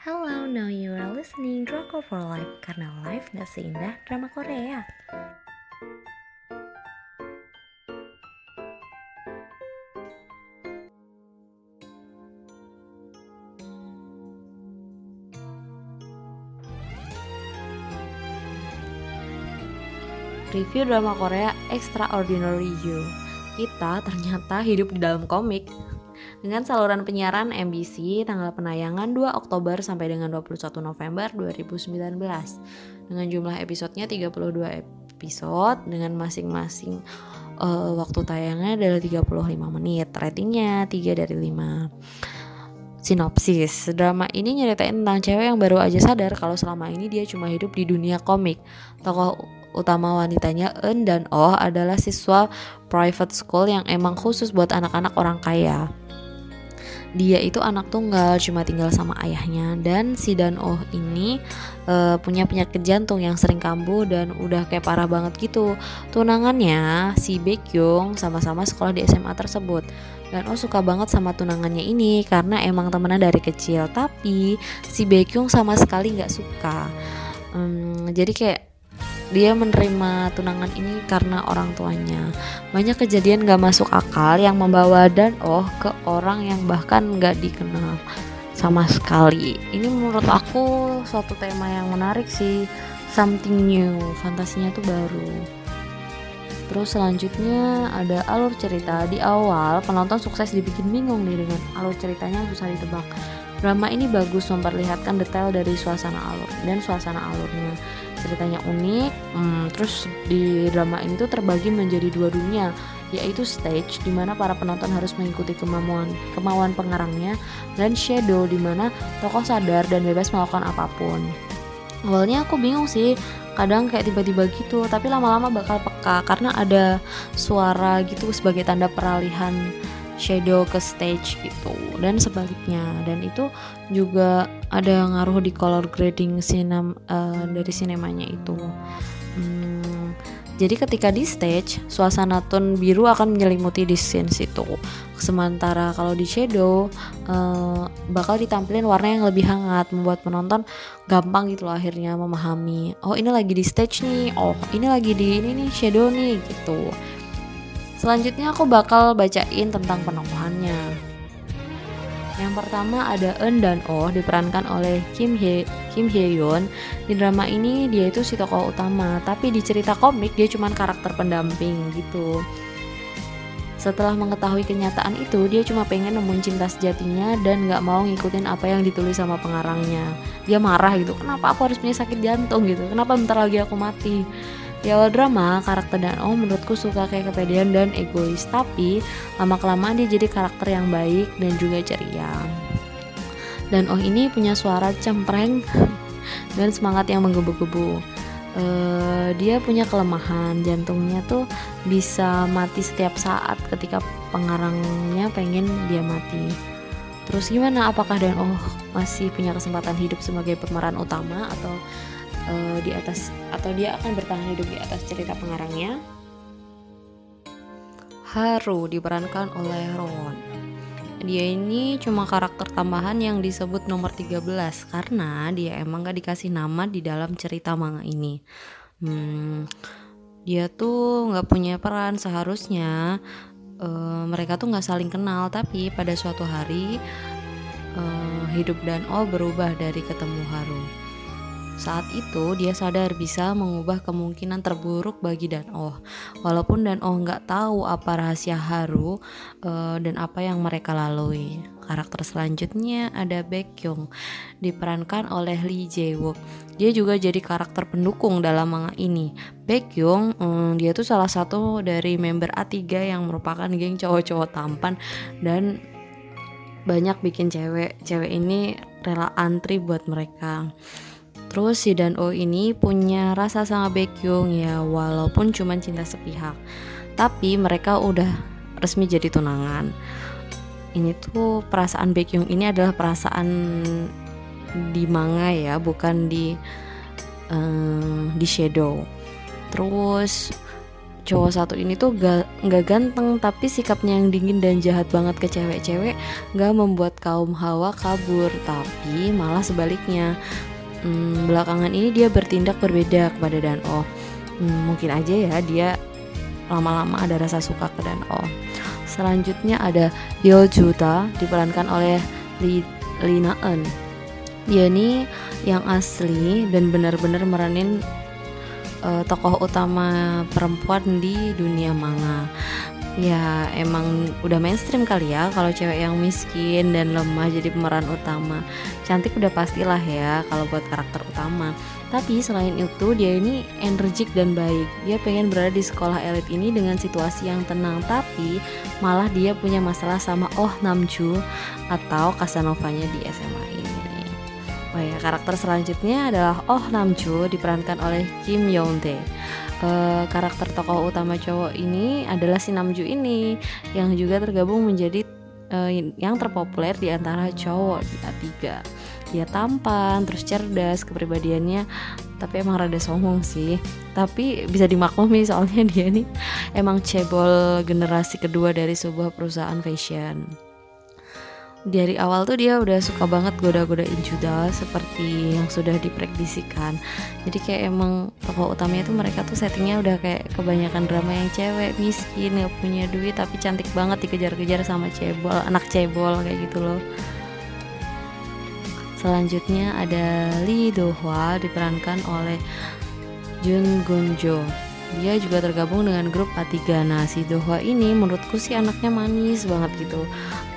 Hello, now you are listening Drama for Life karena life gak seindah drama Korea. Review drama Korea Extraordinary You. Kita ternyata hidup di dalam komik. Dengan saluran penyiaran MBC tanggal penayangan 2 Oktober sampai dengan 21 November 2019. Dengan jumlah episodenya 32 episode dengan masing-masing uh, waktu tayangnya adalah 35 menit. Ratingnya 3 dari 5 sinopsis. Drama ini nyeritain tentang cewek yang baru aja sadar kalau selama ini dia cuma hidup di dunia komik. Tokoh utama wanitanya Eun dan Oh adalah siswa private school yang emang khusus buat anak-anak orang kaya. Dia itu anak tunggal, cuma tinggal sama ayahnya dan si Dan Oh ini uh, punya penyakit jantung yang sering kambuh dan udah kayak parah banget gitu. Tunangannya si Baekhyung sama-sama sekolah di SMA tersebut. Dan Oh suka banget sama tunangannya ini karena emang temenan dari kecil. Tapi si Baekhyung sama sekali nggak suka. Um, jadi kayak dia menerima tunangan ini karena orang tuanya. Banyak kejadian gak masuk akal yang membawa Dan Oh ke orang yang bahkan gak dikenal sama sekali. Ini menurut aku suatu tema yang menarik sih. Something new, fantasinya tuh baru. Terus selanjutnya ada alur cerita. Di awal penonton sukses dibikin bingung nih dengan alur ceritanya susah ditebak. Drama ini bagus memperlihatkan detail dari suasana alur dan suasana alurnya. Ceritanya unik, hmm, terus di drama ini tuh terbagi menjadi dua dunia, yaitu stage di mana para penonton harus mengikuti kemauan kemauan pengarangnya dan shadow di mana tokoh sadar dan bebas melakukan apa pun. Awalnya aku bingung sih, kadang kayak tiba-tiba gitu, tapi lama-lama bakal peka karena ada suara gitu sebagai tanda peralihan shadow ke stage gitu dan sebaliknya. Dan itu juga ada ngaruh di color grading sinem uh, dari sinemanya itu. Hmm, jadi ketika di stage suasana tone biru akan menyelimuti di scene situ. Sementara kalau di shadow uh, bakal ditampilin warna yang lebih hangat membuat penonton gampang gitu loh akhirnya memahami oh ini lagi di stage nih. Oh ini lagi di ini nih shadow nih gitu Selanjutnya aku bakal bacain tentang penokohannya. Yang pertama ada Eun dan Oh diperankan oleh Kim Hye Kim Hye Yoon. Di drama ini dia itu si tokoh utama, tapi di cerita komik dia cuma karakter pendamping gitu. Setelah mengetahui kenyataan itu, dia cuma pengen nemuin cinta sejatinya dan gak mau ngikutin apa yang ditulis sama pengarangnya. Dia marah gitu, kenapa aku harus punya sakit jantung gitu, kenapa bentar lagi aku mati. Di awal drama, karakter Dan Oh menurutku suka kayak kepedean dan egois, tapi lama-kelamaan dia jadi karakter yang baik dan juga ceria. Dan Oh ini punya suara cempreng dan semangat yang menggebu-gebu. Uh, dia punya kelemahan jantungnya tuh bisa mati setiap saat ketika pengarangnya pengen dia mati. Terus gimana? Apakah Dan Oh masih punya kesempatan hidup sebagai pemeran utama atau uh, di atas atau dia akan bertahan hidup di atas cerita pengarangnya. Haru diperankan oleh Ron. Dia ini cuma karakter tambahan yang disebut nomor 13 karena dia emang gak dikasih nama di dalam cerita manga ini. Hmm, dia tuh nggak punya peran seharusnya uh, mereka tuh nggak saling kenal tapi pada suatu hari uh, hidup dan Oh berubah dari ketemu Haru. Saat itu dia sadar bisa mengubah kemungkinan terburuk bagi Dan Oh. Walaupun Dan Oh nggak tahu apa rahasia Haru uh, dan apa yang mereka lalui. Karakter selanjutnya ada Baekhyung diperankan oleh Lee Jae Wook. Dia juga jadi karakter pendukung dalam manga ini. Baekhyung um, dia tuh salah satu dari member A3 yang merupakan geng cowok-cowok tampan dan banyak bikin cewek cewek ini rela antri buat mereka. Terus si Dan O ini punya rasa sama Baekhyung ya walaupun cuma cinta sepihak. Tapi mereka udah resmi jadi tunangan. Ini tuh perasaan Baekhyung ini adalah perasaan di manga ya, bukan di uh, di shadow. Terus cowok satu ini tuh gak ganteng tapi sikapnya yang dingin dan jahat banget ke cewek-cewek gak membuat kaum hawa kabur tapi malah sebaliknya hmm, belakangan ini dia bertindak berbeda kepada Dano hmm, mungkin aja ya dia lama-lama ada rasa suka ke Dano selanjutnya ada Yo Juta diperankan oleh Li, Lina En dia ini yang asli dan benar-benar meranin uh, tokoh utama perempuan di dunia manga ya emang udah mainstream kali ya kalau cewek yang miskin dan lemah jadi pemeran utama. Cantik udah pastilah ya kalau buat karakter utama. Tapi selain itu dia ini energik dan baik. Dia pengen berada di sekolah elit ini dengan situasi yang tenang tapi malah dia punya masalah sama Oh Namju atau Casanovanya di SMA ini. Oh ya, karakter selanjutnya adalah Oh Namjo diperankan oleh Kim Young Tae. Uh, karakter tokoh utama cowok ini adalah si Namju ini yang juga tergabung menjadi uh, yang terpopuler di antara cowok di A3. Dia tampan, terus cerdas, kepribadiannya tapi emang rada sombong sih. Tapi bisa dimaklumi soalnya dia nih emang cebol generasi kedua dari sebuah perusahaan fashion dari awal tuh dia udah suka banget goda-godain Juda seperti yang sudah diprektisikan. Jadi kayak emang tokoh utamanya tuh mereka tuh settingnya udah kayak kebanyakan drama yang cewek miskin nggak punya duit tapi cantik banget dikejar-kejar sama cebol anak cebol kayak gitu loh. Selanjutnya ada Lee Do Hwa diperankan oleh Jun Gunjo dia juga tergabung dengan grup A3 nah si Doha ini menurutku sih anaknya manis banget gitu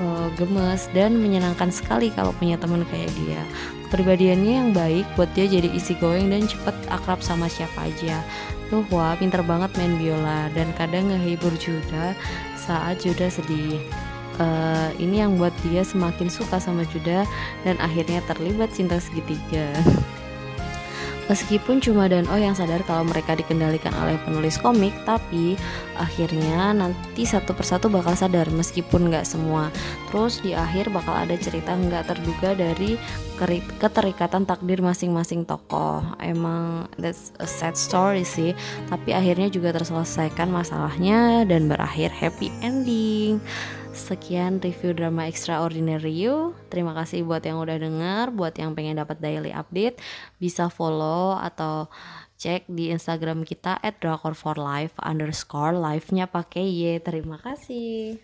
uh, gemes dan menyenangkan sekali kalau punya teman kayak dia. Kepribadiannya yang baik buat dia jadi easy going dan cepet akrab sama siapa aja. Doha pinter banget main biola dan kadang ngehibur Juda saat Juda sedih. Uh, ini yang buat dia semakin suka sama Juda dan akhirnya terlibat cinta segitiga. Meskipun cuma dan Oh yang sadar kalau mereka dikendalikan oleh penulis komik, tapi akhirnya nanti satu persatu bakal sadar meskipun nggak semua. Terus di akhir bakal ada cerita nggak terduga dari keterikatan takdir masing-masing tokoh. Emang that's a sad story sih, tapi akhirnya juga terselesaikan masalahnya dan berakhir happy ending. Sekian review drama Extraordinary You. Terima kasih buat yang udah denger, buat yang pengen dapat daily update, bisa follow atau cek di Instagram kita at drakor for life underscore live-nya pakai Y. Terima kasih.